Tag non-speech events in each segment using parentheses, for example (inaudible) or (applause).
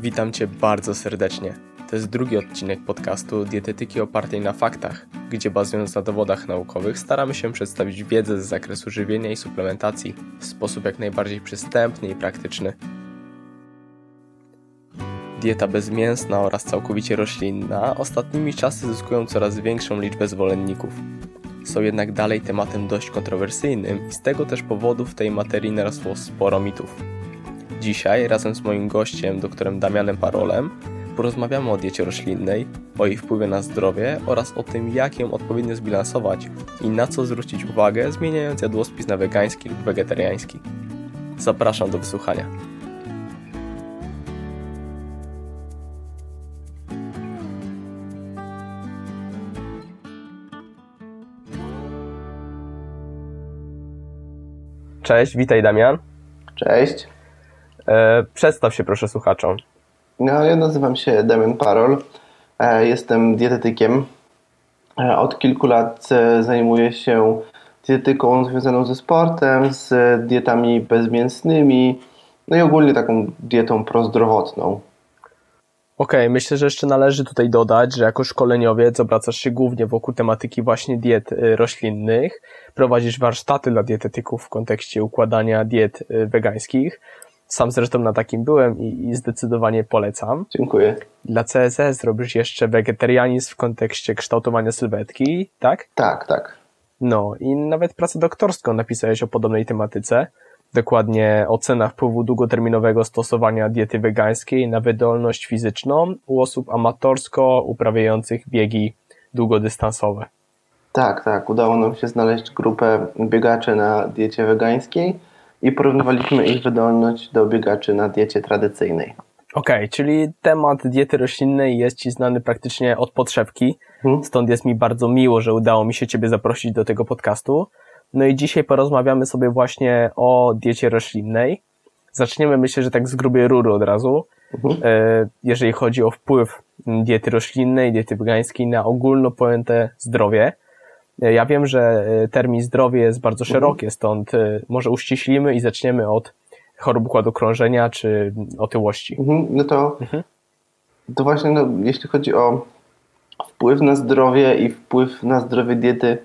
Witam Cię bardzo serdecznie. To jest drugi odcinek podcastu Dietetyki opartej na faktach, gdzie bazując na dowodach naukowych staramy się przedstawić wiedzę z zakresu żywienia i suplementacji w sposób jak najbardziej przystępny i praktyczny. Dieta bezmięsna oraz całkowicie roślinna ostatnimi czasy zyskują coraz większą liczbę zwolenników. Są jednak dalej tematem dość kontrowersyjnym i z tego też powodu w tej materii narosło sporo mitów. Dzisiaj razem z moim gościem, doktorem Damianem Parolem, porozmawiamy o diecie roślinnej, o jej wpływie na zdrowie oraz o tym, jak ją odpowiednio zbilansować i na co zwrócić uwagę, zmieniając jadłospis na wegański lub wegetariański. Zapraszam do wysłuchania. Cześć, witaj Damian. Cześć. E, przedstaw się proszę słuchaczom. No, ja nazywam się Damian Parol. E, jestem dietetykiem. E, od kilku lat zajmuję się dietetyką związaną ze sportem, z dietami bezmięsnymi, no i ogólnie taką dietą prozdrowotną. Okej, okay, myślę, że jeszcze należy tutaj dodać, że jako szkoleniowiec obracasz się głównie wokół tematyki właśnie diet y, roślinnych. Prowadzisz warsztaty dla dietetyków w kontekście układania diet y, wegańskich. Sam zresztą na takim byłem i, i zdecydowanie polecam. Dziękuję. Dla CSS robisz jeszcze wegetarianizm w kontekście kształtowania sylwetki, tak? Tak, tak. No i nawet pracę doktorską napisałeś o podobnej tematyce dokładnie ocena wpływu długoterminowego stosowania diety wegańskiej na wydolność fizyczną u osób amatorsko uprawiających biegi długodystansowe. Tak, tak. Udało nam się znaleźć grupę biegaczy na diecie wegańskiej i porównywaliśmy ich wydolność do biegaczy na diecie tradycyjnej. Okej, okay, czyli temat diety roślinnej jest Ci znany praktycznie od podszewki, hmm. stąd jest mi bardzo miło, że udało mi się Ciebie zaprosić do tego podcastu. No i dzisiaj porozmawiamy sobie właśnie o diecie roślinnej. Zaczniemy myślę, że tak z grubej rury od razu. Mhm. E, jeżeli chodzi o wpływ diety roślinnej, diety wegańskiej na ogólno pojęte zdrowie. E, ja wiem, że e, termin zdrowie jest bardzo mhm. szeroki, stąd może uściślimy i zaczniemy od chorób układu krążenia czy otyłości. Mhm. No to, mhm. to właśnie, no, jeśli chodzi o wpływ na zdrowie i wpływ na zdrowie diety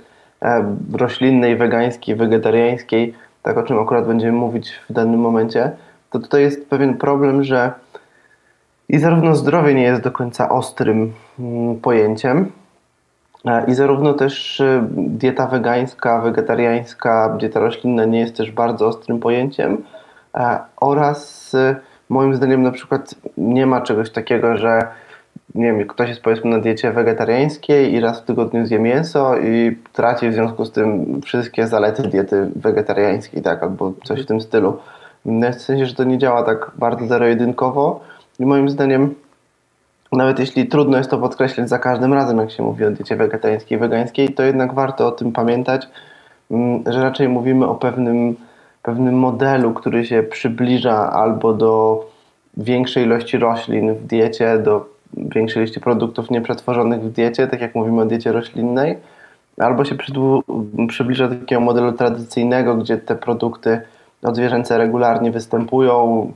E, roślinnej, wegańskiej, wegetariańskiej, tak o czym akurat będziemy mówić w danym momencie, to tutaj jest pewien problem, że i zarówno zdrowie nie jest do końca ostrym mm, pojęciem, e, i zarówno też e, dieta wegańska, wegetariańska, dieta roślinna nie jest też bardzo ostrym pojęciem oraz moim zdaniem na przykład nie ma czegoś takiego, że nie wiem, ktoś jest powiedzmy na diecie wegetariańskiej i raz w tygodniu zje mięso i traci w związku z tym wszystkie zalety diety wegetariańskiej, tak, albo coś w tym stylu. No, w sensie, że to nie działa tak bardzo zero-jedynkowo i moim zdaniem nawet jeśli trudno jest to podkreślać za każdym razem, jak się mówi o diecie wegetariańskiej wegańskiej, to jednak warto o tym pamiętać, mm, że raczej mówimy o pewnym, pewnym modelu, który się przybliża albo do większej ilości roślin w diecie, do większej liście produktów nieprzetworzonych w diecie, tak jak mówimy o diecie roślinnej, albo się przybliża do takiego modelu tradycyjnego, gdzie te produkty odzwierzęce regularnie występują,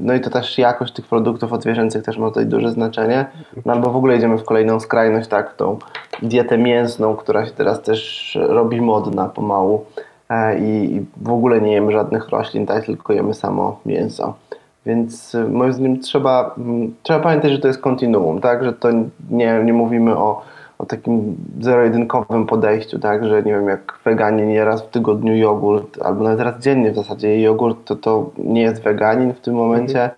no i to też jakość tych produktów odzwierzęcych też ma tutaj duże znaczenie. No albo w ogóle idziemy w kolejną skrajność, tak, tą dietę mięsną, która się teraz też robi modna pomału e, i w ogóle nie jemy żadnych roślin, tak, tylko jemy samo mięso. Więc y, moim zdaniem trzeba, mm, trzeba pamiętać, że to jest kontinuum, tak? Że to nie, nie mówimy o, o takim zero-jedynkowym podejściu, tak? Że nie wiem, jak weganie nie raz w tygodniu jogurt, albo nawet raz dziennie w zasadzie jogurt, to to nie jest weganin w tym momencie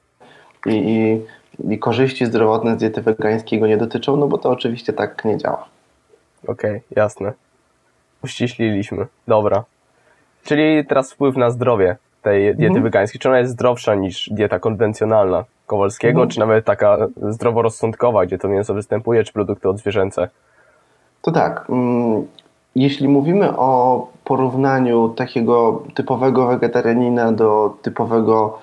i, i, i korzyści zdrowotne z diety wegańskiej go nie dotyczą, no bo to oczywiście tak nie działa. Okej, okay, jasne. Uściśliliśmy. Dobra. Czyli teraz wpływ na zdrowie tej diety mhm. wegańskiej, czy ona jest zdrowsza niż dieta konwencjonalna Kowalskiego, mhm. czy nawet taka zdroworozsądkowa, gdzie to mięso występuje, czy produkty odzwierzęce? To tak. Mm, jeśli mówimy o porównaniu takiego typowego wegetarianina do typowego,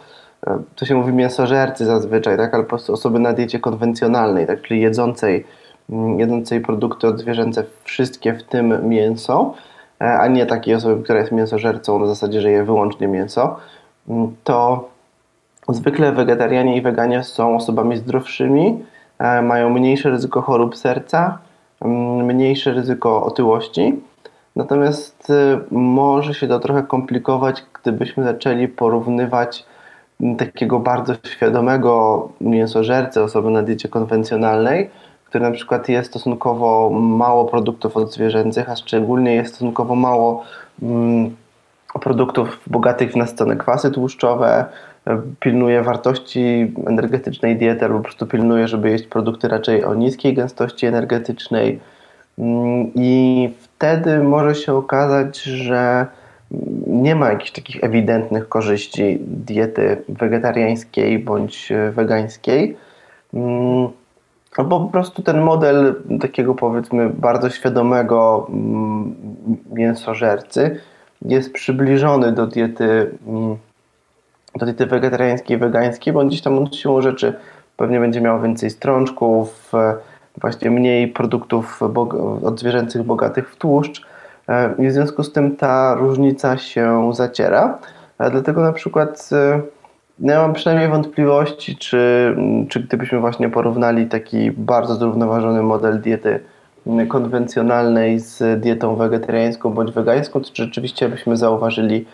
e, to się mówi mięsożercy zazwyczaj, tak, ale po prostu osoby na diecie konwencjonalnej, tak, czyli jedzącej, mm, jedzącej produkty odzwierzęce, wszystkie w tym mięso, E, a nie takiej osoby, która jest mięsożercą na zasadzie, że je wyłącznie mięso, mm, to zwykle wegetarianie i weganie są osobami zdrowszymi, e, mają mniejsze ryzyko chorób serca, mniejsze ryzyko otyłości. Natomiast e, może się to trochę komplikować, gdybyśmy zaczęli porównywać takiego bardzo świadomego mięsożercę, osoby na diecie konwencjonalnej, który na przykład je stosunkowo mało produktów odzwierzęcych, a szczególnie jest stosunkowo mało produktów bogatych w nasycone kwasy tłuszczowe, pilnuje wartości energetycznej diety, albo po prostu pilnuje, żeby jeść produkty raczej o niskiej gęstości energetycznej. Mm, I wtedy może się okazać, że nie ma jakichś takich ewidentnych korzyści diety wegetariańskiej bądź wegańskiej. Mm, albo po prostu ten model takiego powiedzmy bardzo świadomego mm, mięsożercy jest przybliżony do diety, do diety wegetariańskiej, wegańskiej, bo gdzieś tam on siłą rzeczy pewnie będzie miał więcej strączków, właśnie mniej produktów odzwierzęcych bogatych w tłuszcz e, i w związku z tym ta różnica się zaciera. E, dlatego na przykład e, no ja mam przynajmniej wątpliwości, czy, czy gdybyśmy właśnie porównali taki bardzo zrównoważony model diety konwencjonalnej z dietą wegetariańską bądź wegańską, to czy rzeczywiście byśmy zauważyli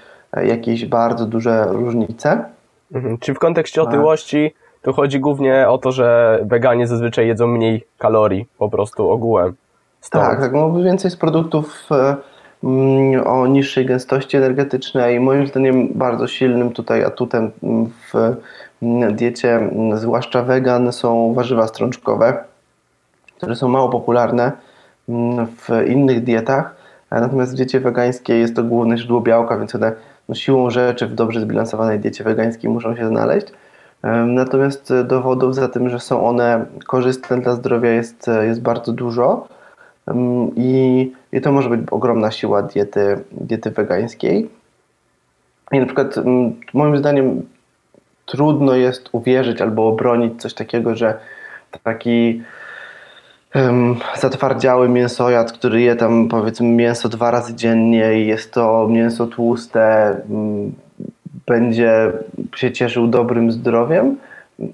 jakieś bardzo duże różnice. Mhm. Czy w kontekście otyłości to chodzi głównie o to, że weganie zazwyczaj jedzą mniej kalorii po prostu ogółem? Stąd. Tak, tak, no więcej z produktów e, mm, o niższej gęstości energetycznej. Moim zdaniem bardzo silnym tutaj atutem w diecie, zwłaszcza wegan, są warzywa strączkowe, które są mało popularne mm, w innych dietach, natomiast w diecie wegańskiej jest to główne źródło białka, więc one no, siłą rzeczy w dobrze zbilansowanej diecie wegańskiej muszą się znaleźć. Natomiast dowodów za tym, że są one korzystne dla zdrowia jest, jest bardzo dużo i, i to może być ogromna siła diety, diety wegańskiej. I na przykład moim zdaniem trudno jest uwierzyć albo obronić coś takiego, że taki zatwardziały mięsojad, który je tam powiedzmy mięso dwa razy dziennie i jest to mięso tłuste, um, będzie się cieszył dobrym zdrowiem,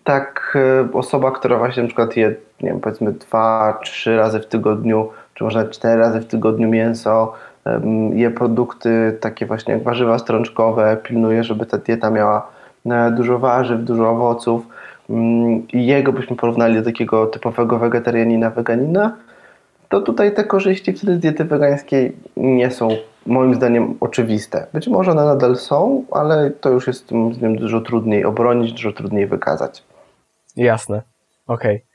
tak e, osoba, która właśnie na przykład je, nie wiem, powiedzmy dwa, trzy razy w tygodniu, czy może cztery razy w tygodniu mięso, je produkty takie właśnie jak warzywa strączkowe, pilnuje, żeby ta dieta miała e, dużo warzyw, dużo owoców. mm, jego byśmy porównali do takiego typowego wegetarianina, weganina, to tutaj te korzyści wtedy z diety wegańskiej nie są moim zdaniem oczywiste. Być może one nadal są, ale to już jest moim zdaniem dużo trudniej obronić, dużo trudniej wykazać. Jasne, okej. Okay.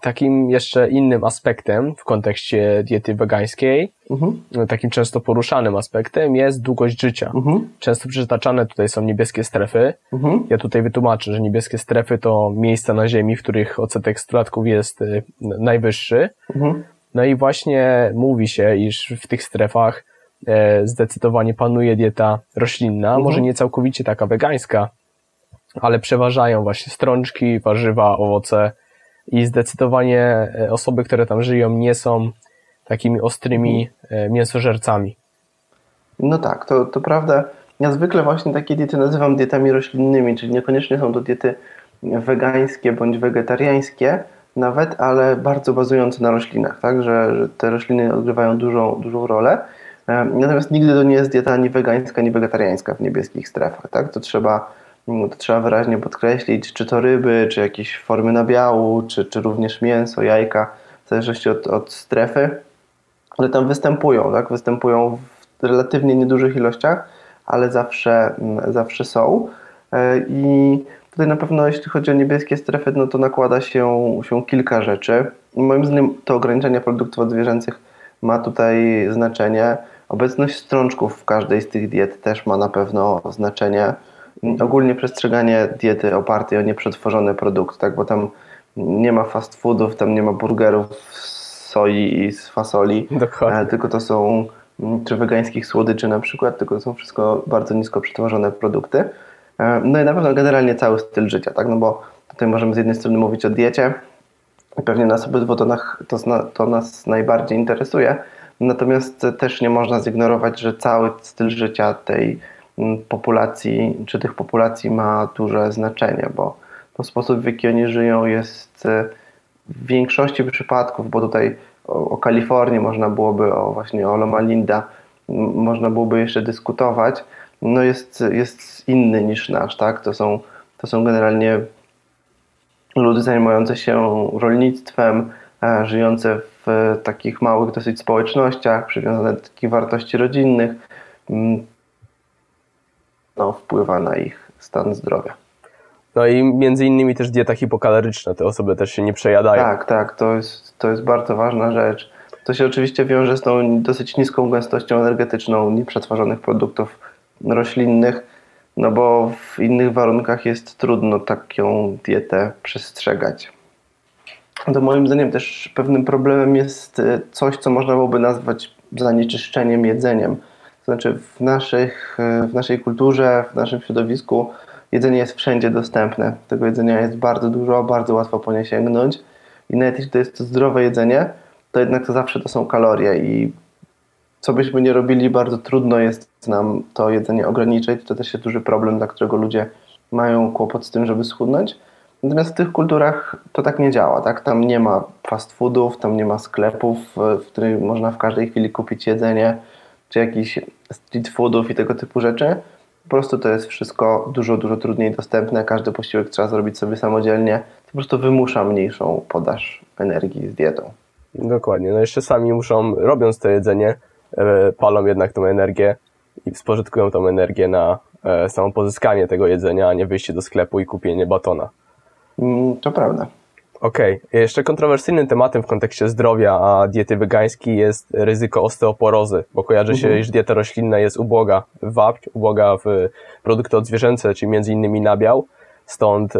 Takim jeszcze innym aspektem w kontekście diety wegańskiej, mhm. takim często poruszanym aspektem jest długość życia. Mhm. Często przytaczane tutaj są niebieskie strefy. Mhm. Ja tutaj wytłumaczę, że niebieskie strefy to miejsca na Ziemi, w których odsetek stratków jest y, najwyższy. Mhm. No i właśnie mówi się, iż w tych strefach e, zdecydowanie panuje dieta roślinna, mhm. może nie całkowicie taka wegańska, ale przeważają właśnie strączki, warzywa, owoce i zdecydowanie e, osoby, które tam żyją, nie są takimi ostrymi. E, mięsożercami. No tak, to, to prawda. Ja zwykle właśnie takie diety nazywam dietami roślinnymi, czyli niekoniecznie są to diety wegańskie bądź wegetariańskie, nawet, ale bardzo bazujące na roślinach, tak? że, że te rośliny odgrywają dużą, dużą rolę. E, natomiast nigdy to nie jest dieta ani wegańska, ani wegetariańska w niebieskich strefach. Tak? To, trzeba, to trzeba wyraźnie podkreślić, czy to ryby, czy jakieś formy nabiału, czy, czy również mięso, jajka, w zależności od, od strefy. One tam występują, tak? występują w relatywnie niedużych ilościach, ale zawsze, zawsze są. E, I Tutaj na pewno jeśli chodzi o niebieskie strefy, no to nakłada się, się kilka rzeczy. Moim zdaniem to ograniczenie produktów odzwierzęcych ma tutaj znaczenie. Obecność strączków w każdej z tych diet też ma na pewno znaczenie. Ogólnie przestrzeganie diety opartej o nieprzetworzone produkty, tak, bo tam nie ma fast foodów, tam nie ma burgerów z soi i z fasoli, Dokładnie. E, tylko to są, czy wegańskich słodyczy na przykład, tylko to są wszystko bardzo nisko przetworzone produkty. E, no i na pewno generalnie cały styl życia, tak? No bo tutaj możemy z jednej strony mówić o diecie, pewnie nas obydwu to, to, to nas najbardziej interesuje, natomiast też nie można zignorować, że cały styl życia tej mm, populacji, czy tych populacji ma duże znaczenie, bo to sposób, w jaki oni żyją jest w większości przypadków, bo tutaj o, Kalifornii można byłoby, o właśnie o Loma Linda, można byłoby jeszcze dyskutować, no jest, jest inny niż nasz, tak? To są, to są generalnie ludy zajmujące się rolnictwem, e, żyjące w takich małych dosyć społecznościach, przywiązane do takich wartości rodzinnych, no, wpływa na ich stan zdrowia. No i między innymi też dieta hipokaloryczna, te osoby też się nie przejadają. Tak, tak, to jest, to jest bardzo ważna rzecz. To się oczywiście wiąże z tą dosyć niską gęstością energetyczną nieprzetworzonych produktów roślinnych, no bo w innych warunkach jest trudno taką dietę przestrzegać. To moim zdaniem też pewnym problemem jest e, coś, co można byłoby nazwać zanieczyszczeniem jedzeniem. Znaczy w, naszych, e, w naszej kulturze, w naszym środowisku jedzenie jest wszędzie dostępne. Tego jedzenia jest bardzo dużo, bardzo łatwo po nie sięgnąć. I nawet jeśli to jest to zdrowe jedzenie, to jednak to zawsze to są kalorie i co byśmy nie robili, bardzo trudno jest nam to jedzenie ograniczyć. To też jest duży problem, dla którego ludzie mają kłopot z tym, żeby schudnąć. Natomiast w tych kulturach to tak nie działa, tak? Tam nie ma fast foodów, tam nie ma sklepów, w których można w każdej chwili kupić jedzenie, czy jakichś street foodów i tego typu rzeczy. Po prostu to jest wszystko dużo, dużo trudniej dostępne. Każdy posiłek trzeba zrobić sobie samodzielnie. To po prostu wymusza mniejszą podaż energii z dietą. Dokładnie. No jeszcze sami muszą, robiąc to jedzenie, e, palą jednak tą energię i spożytkują tą energię na e, samo pozyskanie tego jedzenia, a nie wyjście do sklepu i kupienie batona. Mm, to prawda. Okej. Okay. Jeszcze kontrowersyjnym tematem w kontekście zdrowia a diety wegańskiej jest ryzyko osteoporozy, bo kojarzy się, mhm. iż dieta roślinna jest uboga w wapń, uboga w produkty odzwierzęce, czyli między innymi nabiał, stąd y,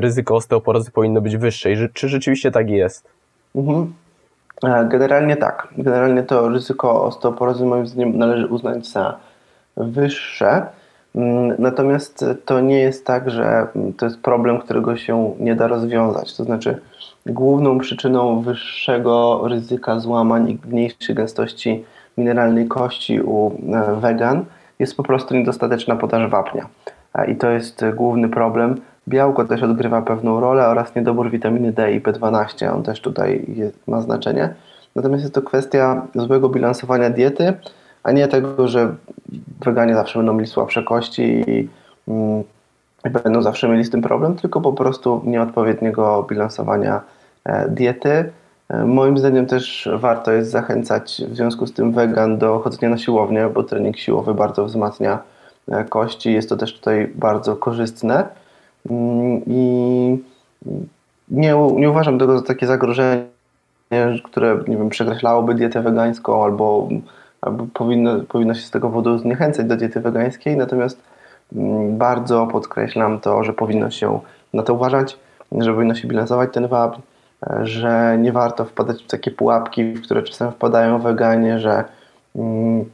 ryzyko osteoporozy powinno być wyższe. I czy rzeczywiście tak jest? Mhm. E, generalnie tak. Generalnie to ryzyko osteoporozy moim zdaniem należy uznać za wyższe. Mm, natomiast to nie jest tak, że to jest problem, którego się nie da rozwiązać. To znaczy, główną przyczyną wyższego ryzyka złamań i mniejszej gęstości mineralnej kości u e, wegan jest po prostu niedostateczna podaż wapnia. I to jest główny problem. Białko też odgrywa pewną rolę oraz niedobór witaminy D i B12, on też tutaj ma znaczenie. Natomiast jest to kwestia złego bilansowania diety, a nie tego, że weganie zawsze będą mieli słabsze kości i, mm, i będą zawsze mieli z tym problem, tylko po prostu nieodpowiedniego bilansowania e, diety. E, moim zdaniem też warto jest zachęcać w związku z tym wegan do chodzenia na siłownię, bo trening siłowy bardzo wzmacnia e, kości. Jest to też tutaj bardzo korzystne. Mm, I nie, nie uważam tego za takie zagrożenie, które nie wiem, przekreślałoby dietę wegańską albo albo powinno, powinno się z tego powodu zniechęcać do diety wegańskiej, natomiast mm, bardzo podkreślam to, że powinno się na to uważać, że powinno się bilansować ten e, że nie warto wpadać w takie pułapki, w które czasem wpadają weganie, że mm,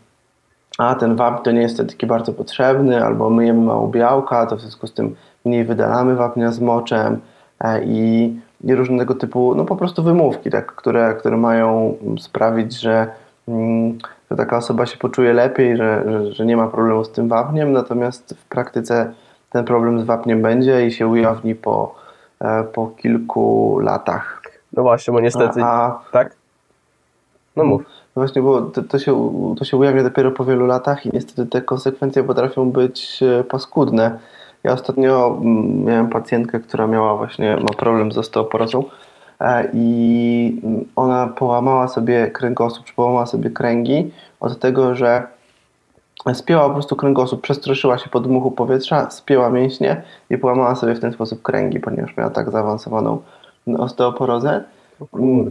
a ten wapń to nie jest taki bardzo potrzebny, albo myjemy mało białka, to w związku z tym mniej wydalamy wapnia z moczem e, i, i różnego typu, no po prostu wymówki, tak, które, które mają sprawić, że mm, że taka osoba się poczuje lepiej, że, że, że, nie ma problemu z tym wapniem, natomiast w praktyce ten problem z wapniem będzie i się ujawni po, e, po kilku latach. No właśnie, bo niestety. A, tak? No mów. No właśnie, bo to, to, się, to się ujawnia dopiero po wielu latach i niestety te konsekwencje potrafią być e, paskudne. Ja ostatnio mm, miałem pacjentkę, która miała właśnie ma problem z osteoporozą i ona połamała sobie kręgosłup, czy połamała sobie kręgi od tego, że spięła po prostu kręgosłup, przestraszyła się podmuchu powietrza, spięła mięśnie i połamała sobie w ten sposób kręgi, ponieważ miała tak zaawansowaną osteoporozę.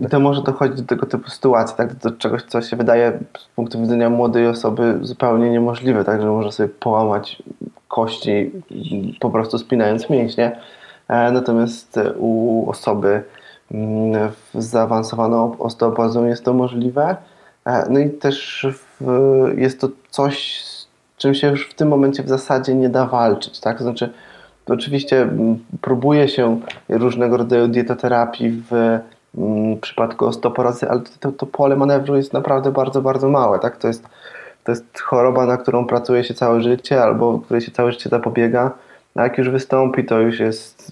I to może dochodzić do tego typu sytuacji, tak, do czegoś, co się wydaje z punktu widzenia młodej osoby zupełnie niemożliwe, tak, że może sobie połamać kości po prostu spinając mięśnie. E, natomiast u osoby z zaawansowaną osteoporozą jest to możliwe. E, no i też w, jest to coś, z czym się już w tym momencie w zasadzie nie da walczyć. Tak? Znaczy, oczywiście próbuje się różnego rodzaju dietoterapii w przypadku osteoporozy, ale to, to pole manewru jest naprawdę bardzo, bardzo małe. Tak? To jest to jest choroba, na którą pracuje się całe życie albo której się całe życie zapobiega, a jak już wystąpi, to już jest,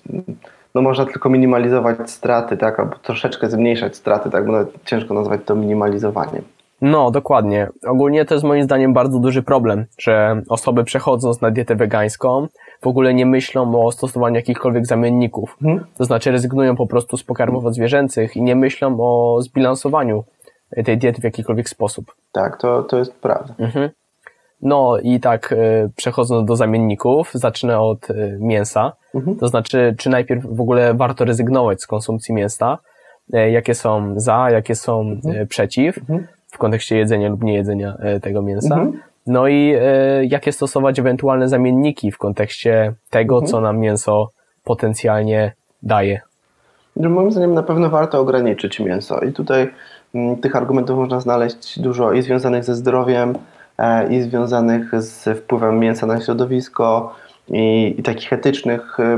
no można tylko minimalizować straty, tak, albo troszeczkę zmniejszać straty, tak, bo nawet ciężko nazwać to minimalizowaniem. No, dokładnie. Ogólnie to jest moim zdaniem bardzo duży problem, że osoby przechodząc na dietę wegańską w ogóle nie myślą o stosowaniu jakichkolwiek zamienników. Hmm. To znaczy rezygnują po prostu z pokarmów odzwierzęcych i nie myślą o zbilansowaniu tej diety w jakikolwiek sposób. Tak, to, to jest prawda. Mhm. No i tak e, przechodząc do zamienników, zacznę od e, mięsa. Mhm. To znaczy, czy najpierw w ogóle warto rezygnować z konsumpcji mięsa? E, jakie są za, jakie są mhm. przeciw mhm. w kontekście jedzenia lub niejedzenia tego mięsa? Mhm. No i jakie stosować ewentualne zamienniki w kontekście tego, mhm. co nam mięso potencjalnie daje? Moim zdaniem na pewno warto ograniczyć mięso i tutaj Mm, tych argumentów można znaleźć dużo i związanych ze zdrowiem, i związanych z wpływem mięsa na środowisko, i, i takich etycznych e,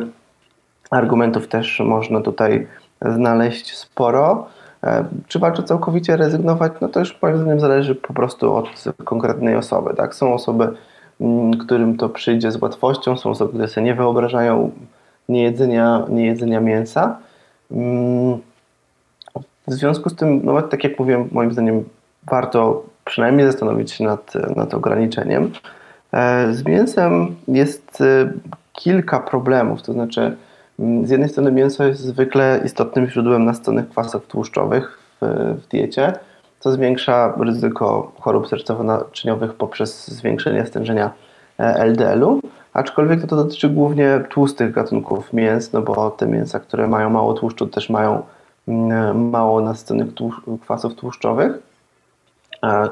argumentów też można tutaj znaleźć sporo. E, czy warto całkowicie rezygnować? No to już moim zdaniem zależy po prostu od konkretnej osoby. Tak? Są osoby, mm, którym to przyjdzie z łatwością, są osoby, które sobie nie wyobrażają niejedzenia, niejedzenia mięsa. Mm, w związku z tym, no tak jak mówiłem, moim zdaniem warto przynajmniej zastanowić się nad, nad ograniczeniem. E, z mięsem jest e, kilka problemów, to znaczy z jednej strony mięso jest zwykle istotnym źródłem nastonych kwasów tłuszczowych w, w diecie, co zwiększa ryzyko chorób sercowo-naczyniowych poprzez zwiększenie stężenia e, LDL-u, aczkolwiek to, dotyczy głównie tłustych gatunków mięs, no bo te mięsa, które mają mało tłuszczu też mają mało nasyconych kwasów tłuszczowych.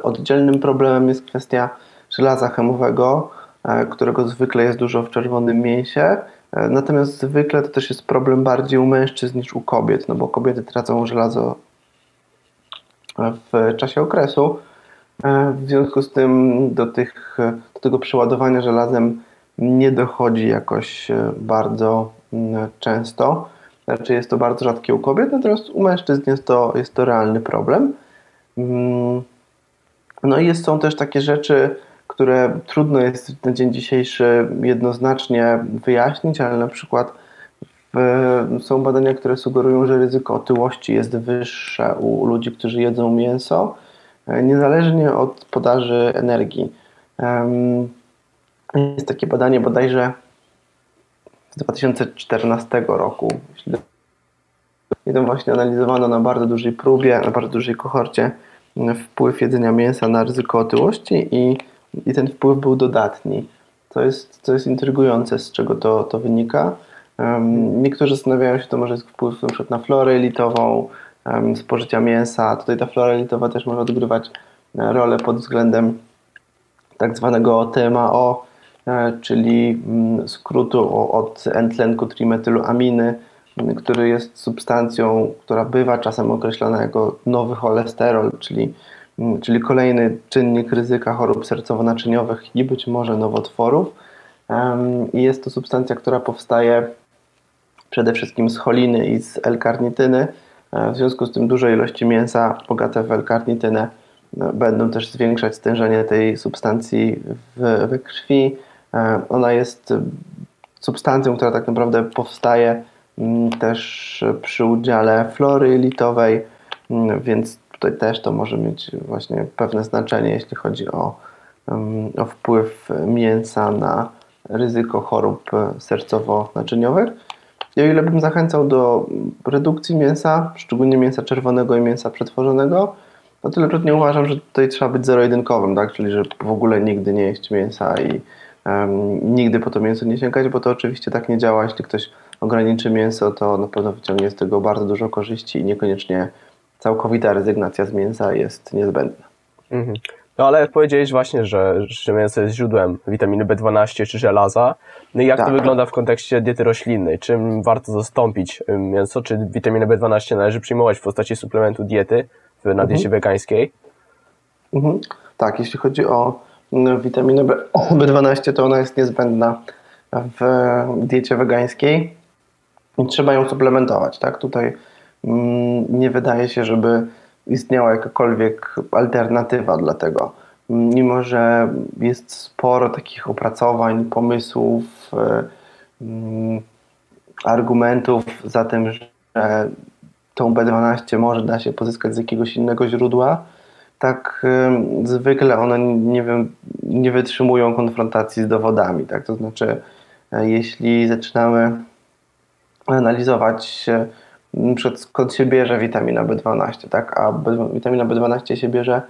Oddzielnym problemem jest kwestia żelaza chemowego, e, którego zwykle jest dużo w czerwonym mięsie. E, natomiast zwykle to też jest problem bardziej u mężczyzn niż u kobiet, no bo kobiety tracą żelazo w czasie okresu. E, w związku z tym do, tych, do tego przeładowania żelazem nie dochodzi jakoś bardzo mm, często. Znaczy jest to bardzo rzadkie u kobiet, natomiast u mężczyzn jest to, jest to realny problem. No i jest, są też takie rzeczy, które trudno jest na dzień dzisiejszy jednoznacznie wyjaśnić, ale na przykład w, są badania, które sugerują, że ryzyko otyłości jest wyższe u ludzi, którzy jedzą mięso, e, niezależnie od podaży energii. Jest takie badanie bodajże z 2014 roku. I tam właśnie analizowano na bardzo dużej próbie, na bardzo dużej kohorcie wpływ jedzenia mięsa na ryzyko otyłości i, i ten wpływ był dodatni. To jest, to jest intrygujące, z czego to, to wynika. Um, niektórzy zastanawiają się, to może jest wpływ na, przykład na florę elitową, um, spożycia mięsa. Tutaj ta flora elitowa też może odgrywać e, rolę pod względem tak zwanego TMAO, E, czyli mm, skrótu od N-tlenku trimetyloaminy, który jest substancją, która bywa czasem określana jako nowy cholesterol, czyli, mm, czyli kolejny czynnik ryzyka chorób sercowo-naczyniowych i być może nowotworów. I jest to substancja, która powstaje przede wszystkim z choliny i z L-karnityny. E, w związku z tym duże ilości mięsa bogate w L-karnitynę e, będą też zwiększać stężenie tej substancji w, krwi. E, ona jest substancją, która tak naprawdę powstaje też przy udziale flory litowej, mm, więc tutaj też to może mieć właśnie pewne znaczenie, jeśli chodzi o, mm, o wpływ mięsa na ryzyko chorób sercowo-naczyniowych. I o ile bym zachęcał do redukcji mięsa, szczególnie mięsa czerwonego i mięsa przetworzonego, no tyle nie uważam, że tutaj trzeba być zero-jedynkowym, tak? czyli że w ogóle nigdy nie jeść mięsa i nigdy po to mięso nie sięgać, bo to oczywiście tak nie działa. Jeśli ktoś ograniczy mięso, to na pewno wyciągnie z tego bardzo dużo korzyści i niekoniecznie całkowita rezygnacja z mięsa jest niezbędna. Mhm. No ale powiedziałeś właśnie, że, że mięso jest źródłem witaminy B12 czy żelaza. No i jak tak. to wygląda w kontekście diety roślinnej? Czym warto zastąpić mięso? Czy witaminę B12 należy przyjmować w postaci suplementu diety na mhm. diecie wegańskiej? Mhm. Tak, jeśli chodzi o witaminę (laughs) B12, to ona jest niezbędna w diecie wegańskiej trzeba ją suplementować. Tak? Tutaj mm, nie wydaje się, żeby istniała jakakolwiek alternatywa dla tego. mimo że jest sporo takich opracowań, pomysłów, e, mm, argumentów za tym, że tą B12 może da się pozyskać z jakiegoś innego źródła, tak zwykle one nie, wiem, nie wytrzymują konfrontacji z dowodami. Tak? To znaczy, e, jeśli zaczynamy analizować przed skąd się bierze witamina B12, tak? a witamina B12 się bierze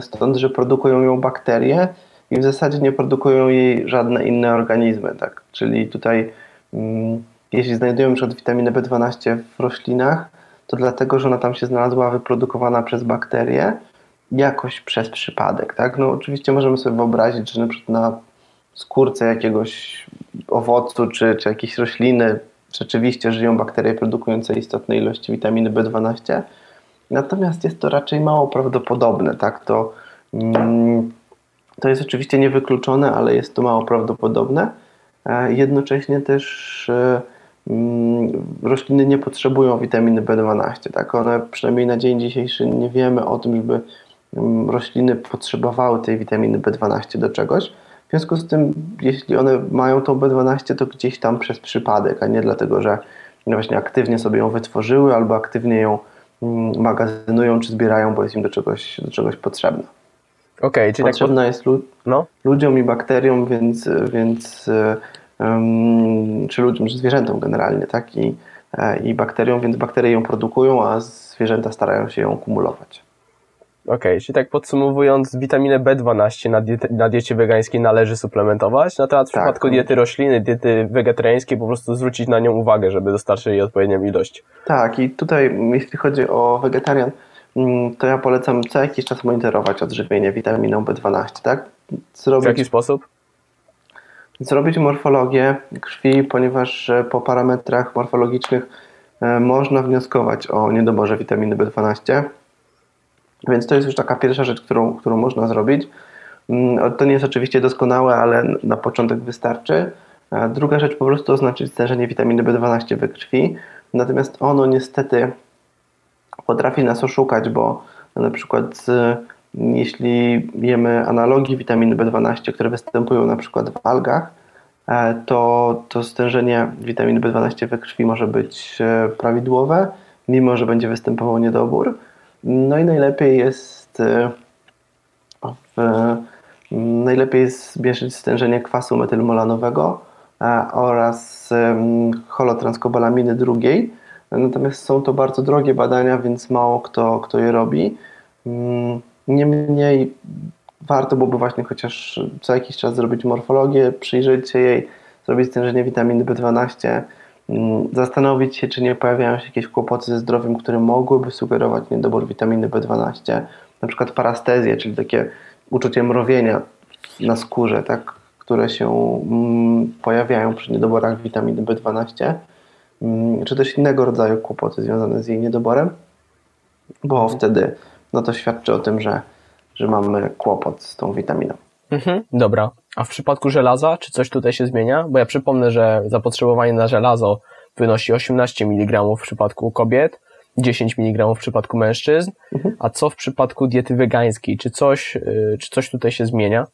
stąd, że produkują ją bakterie i w zasadzie nie produkują jej żadne inne organizmy. Tak? Czyli tutaj, mm, jeśli znajdujemy przed witaminę B12 w roślinach, to dlatego, że ona tam się znalazła wyprodukowana przez bakterie, jakoś przez przypadek. Tak? No, oczywiście możemy sobie wyobrazić, że na przykład na skórce jakiegoś owocu czy, czy jakiejś rośliny rzeczywiście żyją bakterie produkujące istotne ilości witaminy B12, natomiast jest to raczej mało prawdopodobne. Tak? To, mm, to jest oczywiście niewykluczone, ale jest to mało prawdopodobne. E, jednocześnie też e, mm, rośliny nie potrzebują witaminy B12. Tak? One przynajmniej na dzień dzisiejszy nie wiemy o tym, żeby mm, rośliny potrzebowały tej witaminy B12 do czegoś. W związku z tym, jeśli one mają tą B12, to gdzieś tam przez przypadek, a nie dlatego, że właśnie aktywnie sobie ją wytworzyły albo aktywnie ją mm, magazynują czy zbierają, bo jest im do czegoś, do czegoś potrzebna. Okay, czyli tak Potrzebna tak... jest lu no? ludziom i bakteriom, więc, więc um, czy ludziom, czy zwierzętom generalnie, tak? I, e, I bakteriom, więc bakterie ją produkują, a zwierzęta starają się ją kumulować. Okej, okay, czyli tak podsumowując, witaminę B12 na, diecie, na diecie wegańskiej należy suplementować, natomiast w tak. przypadku diety rośliny, diety wegetariańskiej po prostu zwrócić na nią uwagę, żeby dostarczyć jej odpowiednią ilość. Tak i tutaj jeśli chodzi o wegetarian, mm, to ja polecam co jakiś czas monitorować odżywienie witaminą B12, tak? Zrobić, w jaki sposób? Zrobić morfologię krwi, ponieważ e, po parametrach morfologicznych e, można wnioskować o niedoborze witaminy B12 więc to jest już taka pierwsza rzecz, którą, którą można zrobić. Mm, to nie jest oczywiście doskonałe, ale na początek wystarczy. Druga rzecz po prostu oznaczyć stężenie witaminy B12 we krwi. Natomiast ono niestety potrafi nas oszukać, bo na przykład jeśli jemy analogii witaminy B12, które występują na przykład w algach, e, to, to stężenie witaminy B12 we krwi może być e, prawidłowe, mimo że będzie występował niedobór. No i najlepiej jest e, w, najlepiej jest zbierać stężenie kwasu metylmolanowego e, oraz holotranskobalaminy drugiej. Natomiast są to bardzo drogie badania, więc mało kto, kto je robi. Mm, niemniej warto byłoby właśnie chociaż co jakiś czas zrobić morfologię, przyjrzeć się jej, zrobić stężenie witaminy B12, Mm, zastanowić się, czy nie pojawiają się jakieś kłopoty ze zdrowiem, które mogłyby sugerować niedobór witaminy B12, na przykład parastezję, czyli takie uczucie mrowienia na skórze, tak, które się mm, pojawiają przy niedoborach witaminy B12, mm, czy też innego rodzaju kłopoty związane z jej niedoborem, bo wtedy no to świadczy o tym, że, że mamy kłopot z tą witaminą. Mhm, dobra. A w przypadku żelaza, czy coś tutaj się zmienia? Bo ja przypomnę, że zapotrzebowanie na żelazo wynosi 18 mg w przypadku kobiet, 10 mg w przypadku mężczyzn. Mhm. A co w przypadku diety wegańskiej? Czy coś, y, czy coś tutaj się zmienia?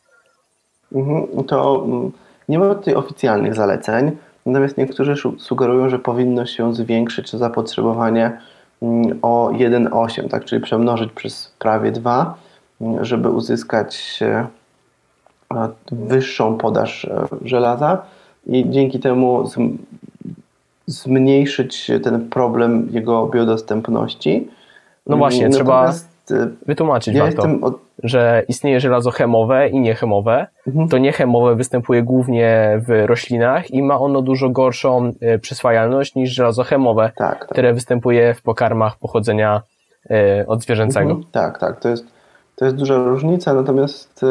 Mhm, to mm, nie ma tutaj oficjalnych zaleceń, natomiast niektórzy sugerują, że powinno się zwiększyć zapotrzebowanie mm, o 1,8, tak, czyli przemnożyć przez prawie 2, mm, żeby uzyskać wyższą podaż e, żelaza i dzięki temu zmniejszyć ten problem jego biodostępności. No właśnie, Natomiast trzeba e, wytłumaczyć ja warto, od... że istnieje żelazo chemowe i niechemowe. Mhm. To niechemowe występuje głównie w roślinach i ma ono dużo gorszą e, przyswajalność niż żelazo chemowe, tak, tak. które występuje w pokarmach pochodzenia odzwierzęcego. Mhm. Tak, tak, to jest, to jest duża różnica, natomiast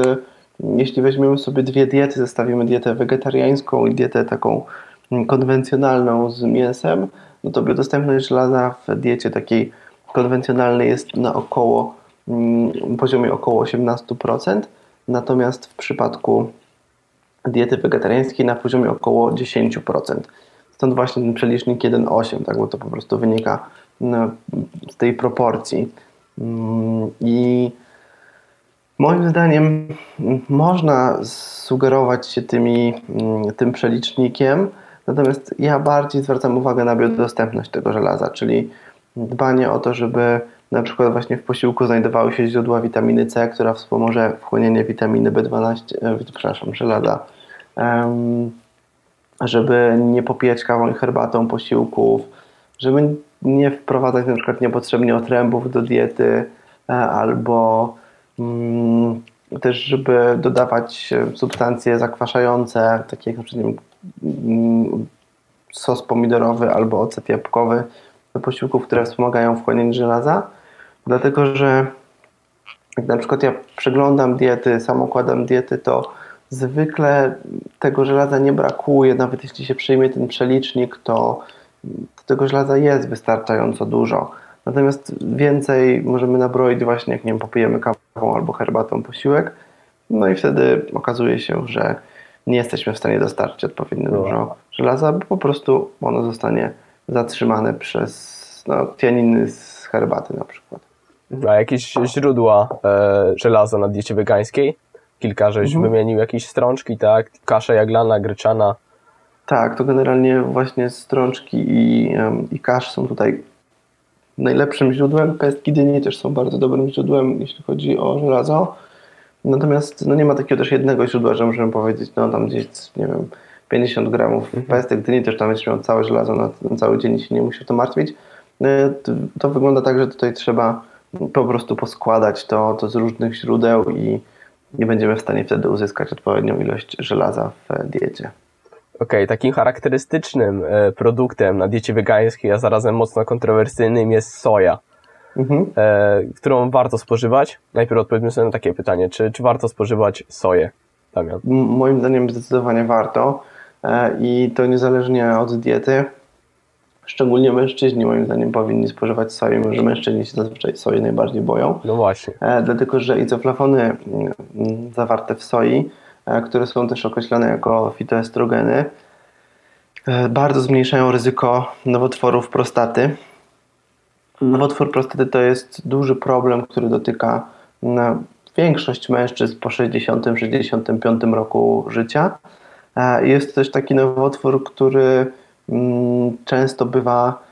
jeśli weźmiemy sobie dwie diety, zestawimy dietę wegetariańską i dietę taką konwencjonalną z mięsem, no to biodostępność żelaza w diecie takiej konwencjonalnej jest na około mm, poziomie około 18%, natomiast w przypadku diety wegetariańskiej na poziomie około 10%. Stąd właśnie ten przelicznik 1,8, tak, bo to po prostu wynika no, z tej proporcji. Mm, I Moim zdaniem można sugerować się tymi, mm, tym przelicznikiem, natomiast ja bardziej zwracam uwagę na biodostępność tego żelaza, czyli dbanie o to, żeby na przykład właśnie w posiłku znajdowały się źródła witaminy C, która wspomoże wchłonienie witaminy B12, e, przepraszam, żelaza, żeby nie popijać kawą i herbatą posiłków, żeby nie wprowadzać na przykład niepotrzebnie otrębów do diety, e, albo też żeby dodawać substancje zakwaszające, takie jak przykład mm, sos pomidorowy albo ocet jabłkowy do posiłków, które wspomagają wchłonienie żelaza, dlatego że jak na przykład ja przeglądam diety, sam układam diety, to zwykle tego żelaza nie brakuje, nawet jeśli się przyjmie ten przelicznik, to tego żelaza jest wystarczająco dużo. Natomiast więcej możemy nabroić właśnie, jak nie wiem, popijemy kawą albo herbatą posiłek, no i wtedy okazuje się, że nie jesteśmy w stanie dostarczyć odpowiednio no. dużo żelaza, bo po prostu ono zostanie zatrzymane przez no, pianiny z herbaty na przykład. A jakieś źródła e, żelaza na diecie wegańskiej? Kilka żeś mhm. wymienił jakieś strączki, tak? Kasza jaglana, gryczana. Tak, to generalnie właśnie strączki i, i kasz są tutaj najlepszym źródłem. Pestki dyni też są bardzo dobrym źródłem, jeśli chodzi o żelazo. Natomiast no nie ma takiego też jednego źródła, że możemy powiedzieć, no tam gdzieś, nie wiem, 50 gramów mhm. pestek dyni, też tam będziesz miał całe żelazo na, na cały dzień i się nie musi to martwić. E, to, to wygląda tak, że tutaj trzeba po prostu poskładać to, to z różnych źródeł i nie będziemy w stanie wtedy uzyskać odpowiednią ilość żelaza w diecie. Okej, okay, takim charakterystycznym e, produktem na diecie wegańskiej, a zarazem mocno kontrowersyjnym jest soja, mhm. E, którą warto spożywać. Najpierw odpowiedzmy sobie na takie pytanie, czy, czy warto spożywać soję, Damian? Moim zdaniem zdecydowanie warto e, i to niezależnie od diety. Szczególnie mężczyźni moim zdaniem powinni spożywać soję, może mężczyźni się zazwyczaj soi najbardziej boją. No właśnie. Dlatego, że izoflawony mm, zawarte w soi które są też określane jako fitoestrogeny, e, bardzo zmniejszają ryzyko nowotworów prostaty. Nowotwór prostaty to jest duży problem, który dotyka większość mężczyzn po 60-65 roku życia. E, jest to też taki nowotwór, który mm, często bywa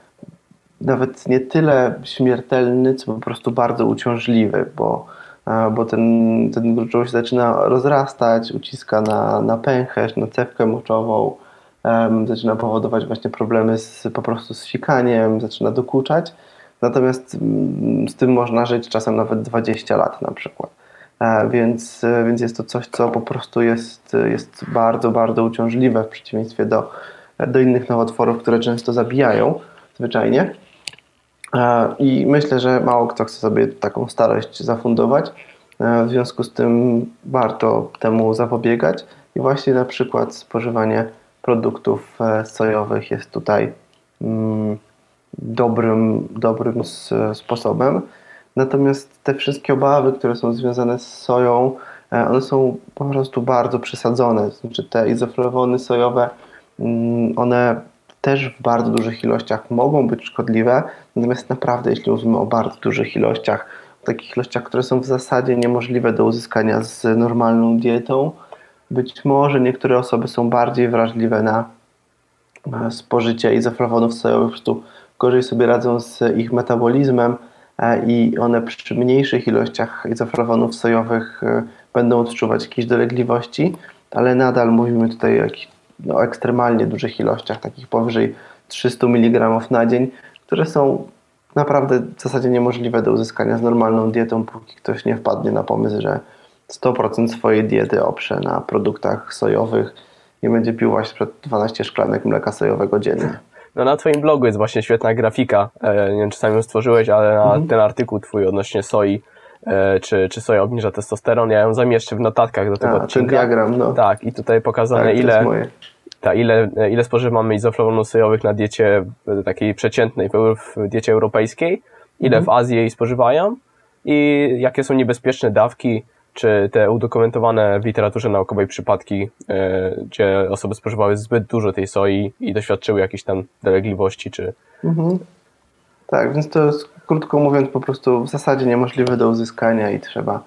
nawet nie tyle śmiertelny, co po prostu bardzo uciążliwy, bo bo ten, ten gruczoł się zaczyna rozrastać, uciska na, na pęcherz, na cewkę moczową, um, zaczyna powodować właśnie problemy z, po prostu z sikaniem, zaczyna dokuczać. Natomiast um, z tym można żyć czasem nawet 20 lat na przykład. E, więc, e, więc jest to coś, co po prostu jest, jest bardzo, bardzo uciążliwe w przeciwieństwie do, do innych nowotworów, które często zabijają zwyczajnie. E, I myślę, że mało kto chce sobie taką starość zafundować. E, w związku z tym warto temu zapobiegać i właśnie na przykład spożywanie produktów e, sojowych jest tutaj mm, dobrym, dobrym sposobem. Natomiast te wszystkie obawy, które są związane z soją, one są po prostu bardzo przesadzone. Znaczy te izoflawony sojowe, mm, one też w bardzo dużych ilościach mogą być szkodliwe, natomiast naprawdę jeśli mówimy o bardzo dużych ilościach, o takich ilościach, które są w zasadzie niemożliwe do uzyskania z normalną dietą, być może niektóre osoby są bardziej wrażliwe na spożycie izoflawonów sojowych, po prostu gorzej sobie radzą z ich metabolizmem e, i one przy mniejszych ilościach izoflawonów sojowych e, będą odczuwać jakieś dolegliwości, ale nadal mówimy tutaj o jakichś no, ekstremalnie dużych ilościach, takich powyżej 300 mg na dzień, które są naprawdę w zasadzie niemożliwe do uzyskania z normalną dietą, póki ktoś nie wpadnie na pomysł, że 100% swojej diety oprze na produktach sojowych i będzie pił właśnie 12 szklanek mleka sojowego dziennie. No na Twoim blogu jest właśnie świetna grafika. E, nie wiem, czy sam ją stworzyłeś, ale na mhm. ten artykuł Twój odnośnie soi czy, czy soja obniża testosteron. Ja ją zamieszczę w notatkach do tego A, odcinka. Diagram, no. Tak, i tutaj pokazane tak, ile, ta, ile, ile spożywamy izoflawonów sojowych na diecie e, takiej przeciętnej, w diecie europejskiej, ile mhm. w Azji jej spożywają i jakie są niebezpieczne dawki, czy te udokumentowane w literaturze naukowej przypadki, e, gdzie osoby spożywały zbyt dużo tej soi i doświadczyły jakichś tam dolegliwości, czy... Mhm. Tak, więc to jest krótko mówiąc po prostu w zasadzie niemożliwe do uzyskania i trzeba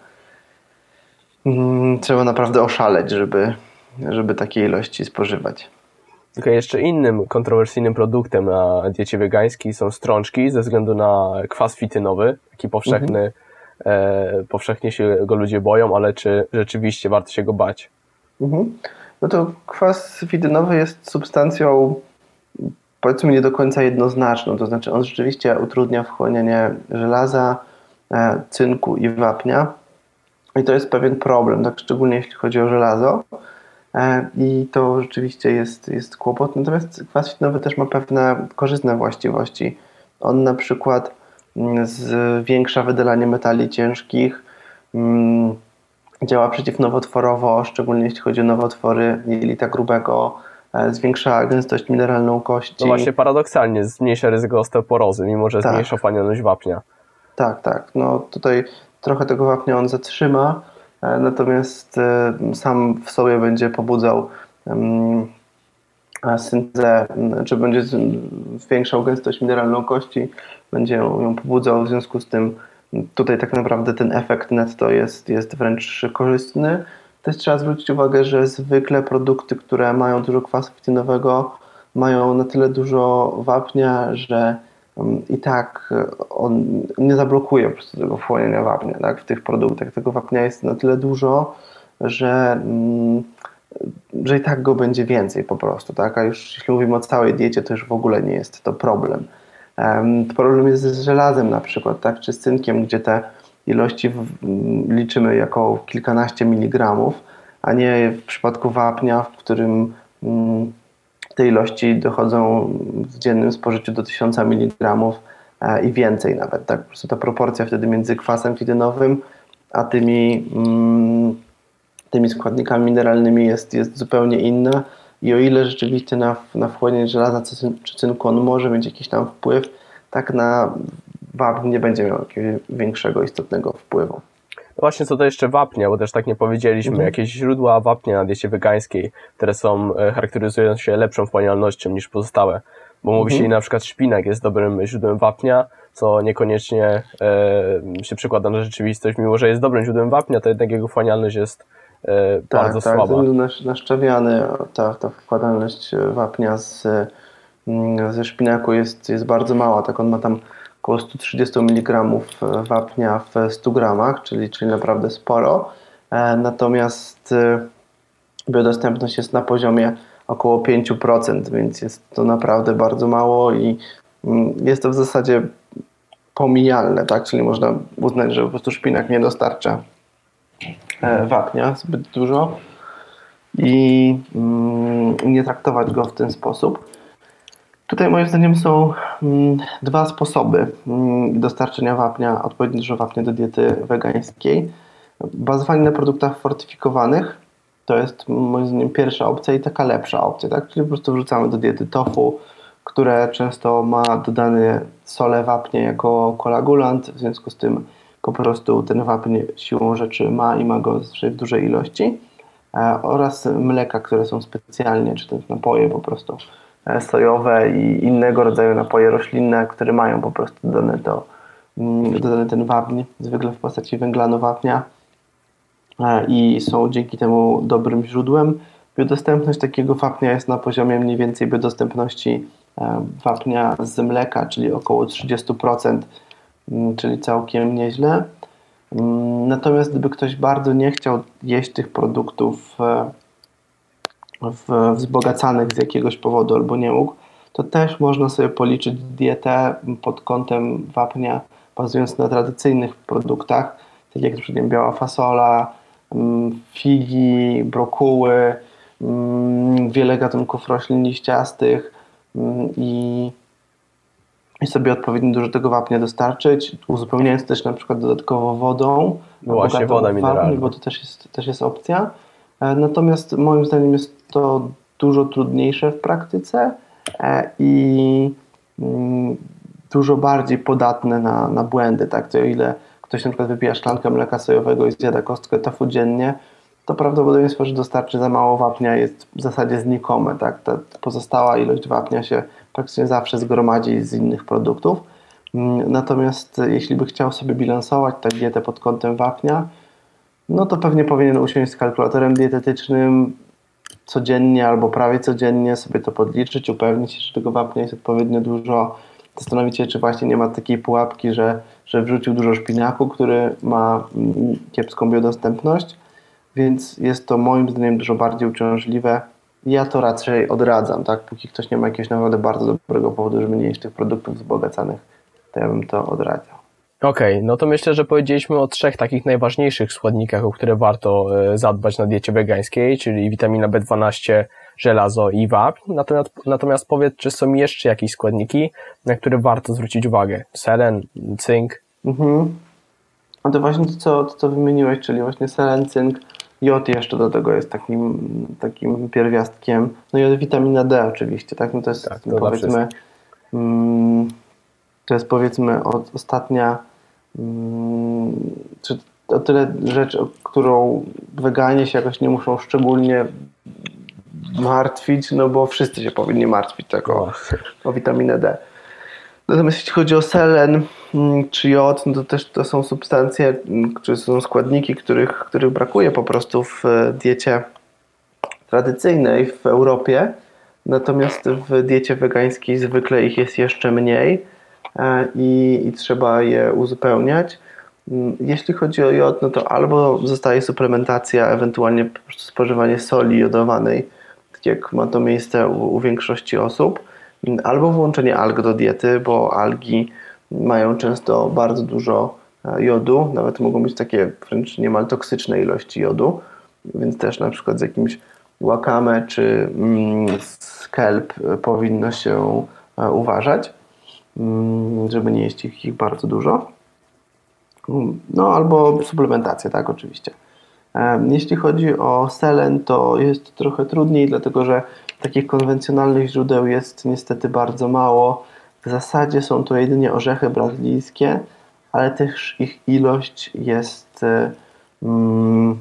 Mm, trzeba naprawdę oszaleć, żeby, żeby takie ilości spożywać. Tylko jeszcze innym kontrowersyjnym produktem na diecie wegańskiej są strączki ze względu na kwas fitynowy, taki powszechny, mhm. e, powszechnie się go ludzie boją, ale czy rzeczywiście warto się go bać? Mhm. No to kwas fitynowy jest substancją powiedzmy nie do końca jednoznaczną, to znaczy on rzeczywiście utrudnia wchłanianie żelaza, e, cynku i wapnia. I to jest pewien problem, tak szczególnie jeśli chodzi o żelazo. E, i to rzeczywiście jest, jest kłopot, natomiast kwas fitynowy też ma pewne korzystne właściwości. On na przykład mm, zwiększa wydalanie metali ciężkich, mm, działa przeciwnowotworowo, szczególnie jeśli chodzi o nowotwory jelita grubego, zwiększa gęstość mineralną kości. No właśnie paradoksalnie zmniejsza ryzyko osteoporozy, mimo że tak. zmniejsza wchłanialność wapnia. Tak, tak. No tutaj trochę tego wapnia on zatrzyma, e, natomiast e, sam w sobie będzie pobudzał syntezę, czy będzie zwiększał gęstość mineralną kości, będzie ją pobudzał, w związku z tym tutaj tak naprawdę ten efekt netto jest, jest wręcz korzystny. Też trzeba zwrócić uwagę, że zwykle produkty, które mają dużo kwasu fitynowego, mają na tyle dużo wapnia, że mm, i tak on nie zablokuje po prostu tego wchłaniania wapnia. Tak? W tych produktach tego wapnia jest na tyle dużo, że, mm, że i tak go będzie więcej po prostu. Tak? A już jeśli mówimy o całej diecie, to już w ogóle nie jest to problem. Problem jest z żelazem na przykład, tak, czy z cynkiem, gdzie te ilości liczymy jako kilkanaście miligramów, a nie w przypadku wapnia, w którym mm, te ilości dochodzą w dziennym spożyciu do 1000 mg e, i więcej nawet. Tak? Po prostu ta proporcja wtedy między kwasem fitynowym a tymi, mm, tymi składnikami mineralnymi jest, jest zupełnie inna i o ile rzeczywiście na, na wchłanianie żelaza czy cynku on może mieć jakiś tam wpływ, tak na wapń nie będzie miał jakiegoś większego, istotnego wpływu. No właśnie co to jeszcze wapnia, bo też tak nie powiedzieliśmy, mhm. jakieś źródła wapnia na diecie wegańskiej, które są, e, charakteryzują się lepszą wchłanialnością niż pozostałe. Bo mówi mhm. się na przykład szpinak jest dobrym źródłem wapnia, co niekoniecznie e, się przekłada na rzeczywistość. Mimo, że jest dobrym źródłem wapnia, to jednak jego wchłanialność jest e, tak, bardzo tak, słaba. Tak, naszczewiany, ta, ta wkładalność wapnia z, mm, ze szpinaku jest, jest bardzo mała. Tak on ma tam około 130 mg wapnia w 100 gramach, czyli, czyli naprawdę sporo. E, natomiast e, biodostępność jest na poziomie około 5%, więc jest to naprawdę bardzo mało i mm, jest to w zasadzie pomijalne, tak? Czyli można uznać, że po prostu szpinak nie dostarcza e, wapnia zbyt dużo i mm, nie traktować go w ten sposób. Tutaj moim zdaniem są mm, dwa sposoby mm, dostarczenia wapnia, odpowiednio dużo wapnia do diety wegańskiej. Bazowanie na produktach fortyfikowanych to jest moim zdaniem pierwsza opcja i taka lepsza opcja, tak? Czyli po prostu wrzucamy do diety tofu, które często ma dodany sole wapnie jako kolagulant, w związku z tym po prostu ten wapń siłą rzeczy ma i ma go w dużej ilości e, oraz mleka, które są specjalnie, czy też napoje po prostu sojowe i innego rodzaju napoje roślinne, które mają po prostu dodane, to, mm, dodany ten wapń, zwykle w postaci węglanu wapnia e, i są dzięki temu dobrym źródłem. Biodostępność takiego wapnia jest na poziomie mniej więcej biodostępności e, wapnia z mleka, czyli około 30%, mm, czyli całkiem nieźle. Mm, natomiast gdyby ktoś bardzo nie chciał jeść tych produktów wzbogacanych z jakiegoś powodu albo nie mógł, to też można sobie policzyć dietę pod kątem wapnia, bazując na tradycyjnych produktach, tak jak np. biała fasola, mm, figi, brokuły, mm, wiele gatunków roślin liściastych mm, i, i sobie odpowiednio dużo tego wapnia dostarczyć, uzupełniając też na przykład dodatkowo wodą. No właśnie, woda mineralna. Bo to też jest, też jest opcja. E, natomiast moim zdaniem jest to dużo trudniejsze w praktyce e, i mm, dużo bardziej podatne na, na błędy. Tak? To o ile ktoś na przykład wypija szklankę mleka sojowego i zjada kostkę tofu dziennie, to prawdopodobieństwo, że dostarczy za mało wapnia jest w zasadzie znikome. Tak? Ta pozostała ilość wapnia się praktycznie zawsze zgromadzi z innych produktów. Mm, natomiast jeśli by chciał sobie bilansować tę dietę pod kątem wapnia, no to pewnie powinien usiąść z kalkulatorem dietetycznym codziennie albo prawie codziennie, sobie to podliczyć, upewnić się, że tego wapnia jest odpowiednio dużo, zastanowić się, czy właśnie nie ma takiej pułapki, że, że wrzucił dużo szpinaku, który ma mm, kiepską biodostępność, więc jest to moim zdaniem dużo bardziej uciążliwe. Ja to raczej odradzam, tak? Póki ktoś nie ma jakiegoś naprawdę bardzo dobrego powodu, żeby nie jeść tych produktów wzbogacanych, to ja bym to odradzał. Okej, okay, no to myślę, że powiedzieliśmy o trzech takich najważniejszych składnikach, o które warto e, zadbać na diecie wegańskiej, czyli witamina B12, żelazo i wapń. Natomiast, natomiast powiedz, czy są jeszcze jakieś składniki, na które warto zwrócić uwagę? Selen, cynk? Mhm. A to właśnie to co, to, co wymieniłeś, czyli właśnie selen, cynk, jod jeszcze do tego jest takim, takim pierwiastkiem. No i witamina D oczywiście, tak? No to jest tak, to powiedzmy, mm, to jest powiedzmy od, ostatnia czy o tyle rzecz, o którą weganie się jakoś nie muszą szczególnie martwić, no bo wszyscy się powinni martwić tak o, o witaminę D. Natomiast jeśli chodzi o selen mm, czy jod, no to też to są substancje, mm, czy są składniki, których, których brakuje po prostu w e, diecie tradycyjnej w Europie. Natomiast w diecie wegańskiej zwykle ich jest jeszcze mniej. E, i, i trzeba je uzupełniać. Mm, jeśli chodzi o jod, no to albo zostaje suplementacja, ewentualnie spożywanie soli jodowanej, tak jak ma to miejsce u, u większości osób, mm, albo włączenie alg do diety, bo algi mają często bardzo dużo e, jodu, nawet mogą być takie wręcz niemal toksyczne ilości jodu, więc też na przykład z jakimś wakame czy mm, skelp powinno się e, uważać. Mm, żeby nie jeść ich, ich bardzo dużo. Mm, no albo suplementacja, tak, oczywiście. Jeśli chodzi o selen, to jest trochę trudniej, dlatego że takich konwencjonalnych źródeł jest niestety bardzo mało. W zasadzie są to jedynie orzechy brazylijskie, ale też ich ilość jest. Hmm,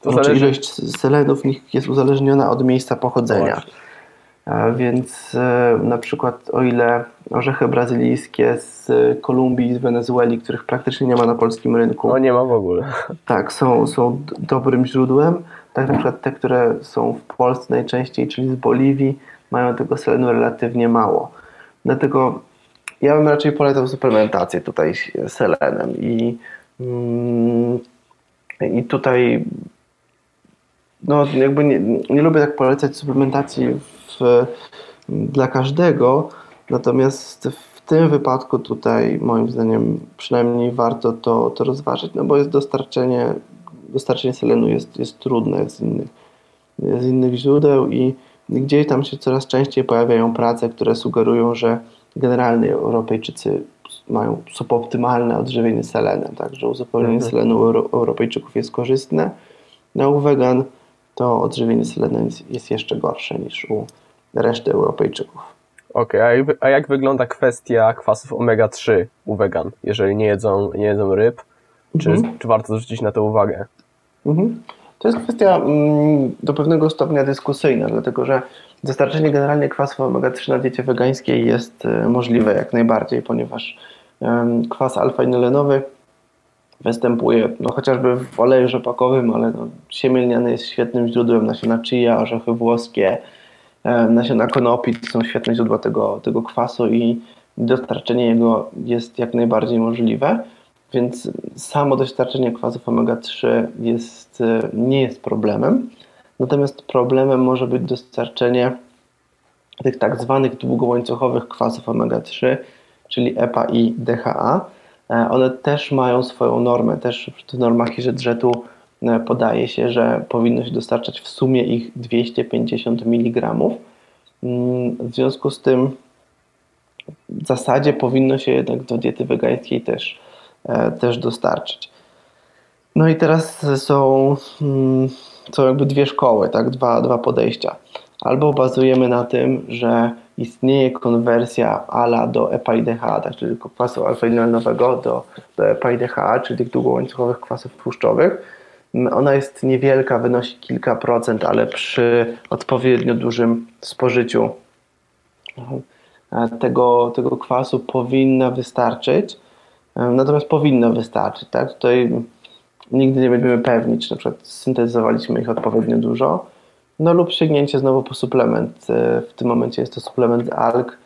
to znaczy ilość selenów jest uzależniona od miejsca pochodzenia. Więc e, na przykład o ile orzechy brazylijskie z Kolumbii, z Wenezueli, których praktycznie nie ma na polskim rynku. No nie ma w ogóle. Tak, są, są dobrym źródłem. Tak na przykład te, które są w Polsce najczęściej, czyli z Boliwii, mają tego selenu relatywnie mało. Dlatego ja bym raczej polecał suplementację tutaj selenem i, mm, i tutaj no jakby nie, nie lubię tak polecać suplementacji w, dla każdego, natomiast w tym wypadku tutaj moim zdaniem przynajmniej warto to, to rozważyć, no bo jest dostarczenie, dostarczenie selenu jest, jest trudne z innych, z innych źródeł i gdzieś tam się coraz częściej pojawiają prace, które sugerują, że generalnie Europejczycy mają suboptymalne odżywienie selenem, także uzupełnienie mhm. selenu Europejczyków jest korzystne. Na u wegan to odżywienie selenem jest jeszcze gorsze niż u reszty Europejczyków. Okej, okay, a, a jak wygląda kwestia kwasów omega-3 u wegan, jeżeli nie jedzą, nie jedzą ryb? Czy, mhm. czy warto zwrócić na to uwagę? Mhm. To jest kwestia mm, do pewnego stopnia dyskusyjna, dlatego że dostarczenie generalnie kwasów omega-3 na diecie wegańskiej jest e, możliwe jak najbardziej, ponieważ kwas alfa-inolenowy występuje no, chociażby w oleju rzepakowym, ale no, siemielniany jest świetnym źródłem nasiona chia, orzechy włoskie, nasiona konopi to są świetne źródła tego, tego kwasu i dostarczenie jego jest jak najbardziej możliwe. Więc samo dostarczenie kwasów omega-3 jest, e, nie jest problemem. Natomiast problemem może być dostarczenie tych tak zwanych długołańcuchowych kwasów omega-3, czyli EPA i DHA. E, one też mają swoją normę, też w normach IRZZ-u e, podaje się, że powinno się dostarczać w sumie ich 250 mg. Mm, w związku z tym w zasadzie powinno się jednak do diety wegańskiej też, e, też dostarczyć. No i teraz są, mm, są jakby dwie szkoły, tak? dwa, dwa podejścia. Albo bazujemy na tym, że istnieje konwersja ALA do EPA i tak, czyli kwasu alfa-linolnowego do, do EPA i czyli tych długołańcuchowych kwasów tłuszczowych. Ona jest niewielka, wynosi kilka procent, ale przy odpowiednio dużym spożyciu e, tego, tego kwasu powinna wystarczyć. E, natomiast powinno wystarczyć. Tak? Tutaj nigdy nie będziemy pewni, czy na przykład syntetyzowaliśmy ich odpowiednio dużo. No lub sięgnięcie znowu po suplement. E, w tym momencie jest to suplement alg,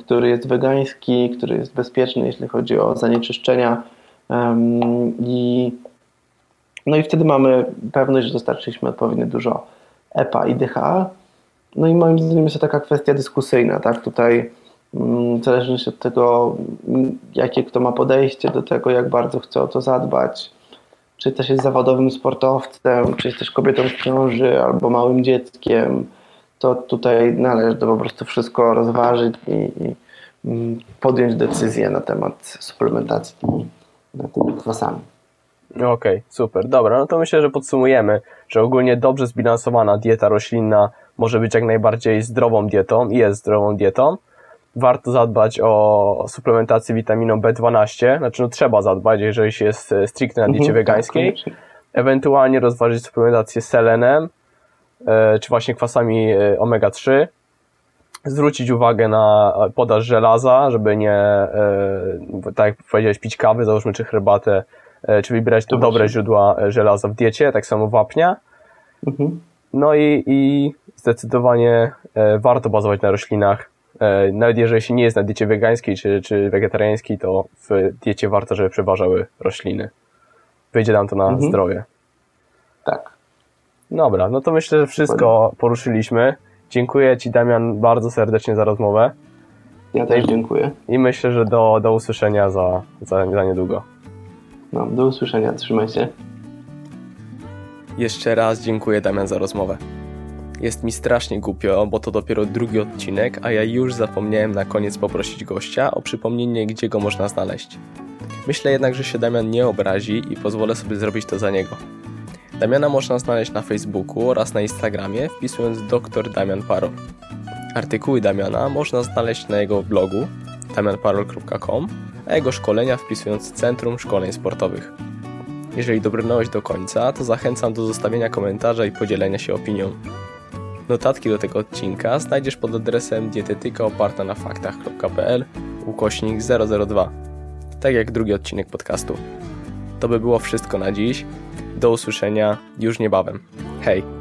który jest wegański, który jest bezpieczny, jeśli chodzi o zanieczyszczenia. I, no i wtedy mamy pewność, że dostarczyliśmy odpowiednio dużo EPA i DHA. No i moim zdaniem jest to taka kwestia dyskusyjna, tak? Tutaj mm, w zależności od tego, jakie kto ma podejście do tego, jak bardzo chce o to zadbać, czy też jest zawodowym sportowcem, czy jest też kobietą w ciąży albo małym dzieckiem, to tutaj należy to po prostu wszystko rozważyć i, i mm, podjąć decyzję na temat suplementacji tymi, tymi kwasami. Okej, okay, super. Dobra, no to myślę, że podsumujemy, że ogólnie dobrze zbilansowana dieta roślinna może być jak najbardziej zdrową dietą i jest zdrową dietą. Warto zadbać o suplementację witaminą B12, znaczy no trzeba zadbać, jeżeli się jest e, stricte na diecie mhm, tak, wegańskiej. Tak, Ewentualnie rozważyć suplementację selenem, e, czy właśnie kwasami e, omega-3. Zwrócić uwagę na podaż żelaza, żeby nie, tak jak powiedziałeś, pić kawy, załóżmy, czy herbatę, czy wybierać to dobre źródła żelaza w diecie, tak samo wapnia. Mhm. No i, i zdecydowanie warto bazować na roślinach. E, nawet jeżeli się nie jest na diecie wegańskiej czy, czy wegetariańskiej, to w diecie warto, żeby przeważały rośliny. Wyjdzie nam to na mhm. zdrowie. Tak. Dobra, no to myślę, że wszystko poruszyliśmy. Dziękuję Ci, Damian, bardzo serdecznie za rozmowę. Ja też dziękuję. I myślę, że do, do usłyszenia za, za, za niedługo. No, do usłyszenia. Trzymaj się. Jeszcze raz dziękuję Damian za rozmowę. Jest mi strasznie głupio, bo to dopiero drugi odcinek, a ja już zapomniałem na koniec poprosić gościa o przypomnienie, gdzie go można znaleźć. Myślę jednak, że się Damian nie obrazi i pozwolę sobie zrobić to za niego. Damiana można znaleźć na Facebooku oraz na Instagramie wpisując dr Damian Parol. Artykuły Damiana można znaleźć na jego blogu damianparol.com, a jego szkolenia wpisując Centrum Szkoleń Sportowych. Jeżeli dobrnąłeś do końca, to zachęcam do zostawienia komentarza i podzielenia się opinią. Notatki do tego odcinka znajdziesz pod adresem dietetyka oparta na faktach.pl ukośnik 002, tak jak drugi odcinek podcastu. To by było wszystko na dziś. Do usłyszenia już niebawem. Hej!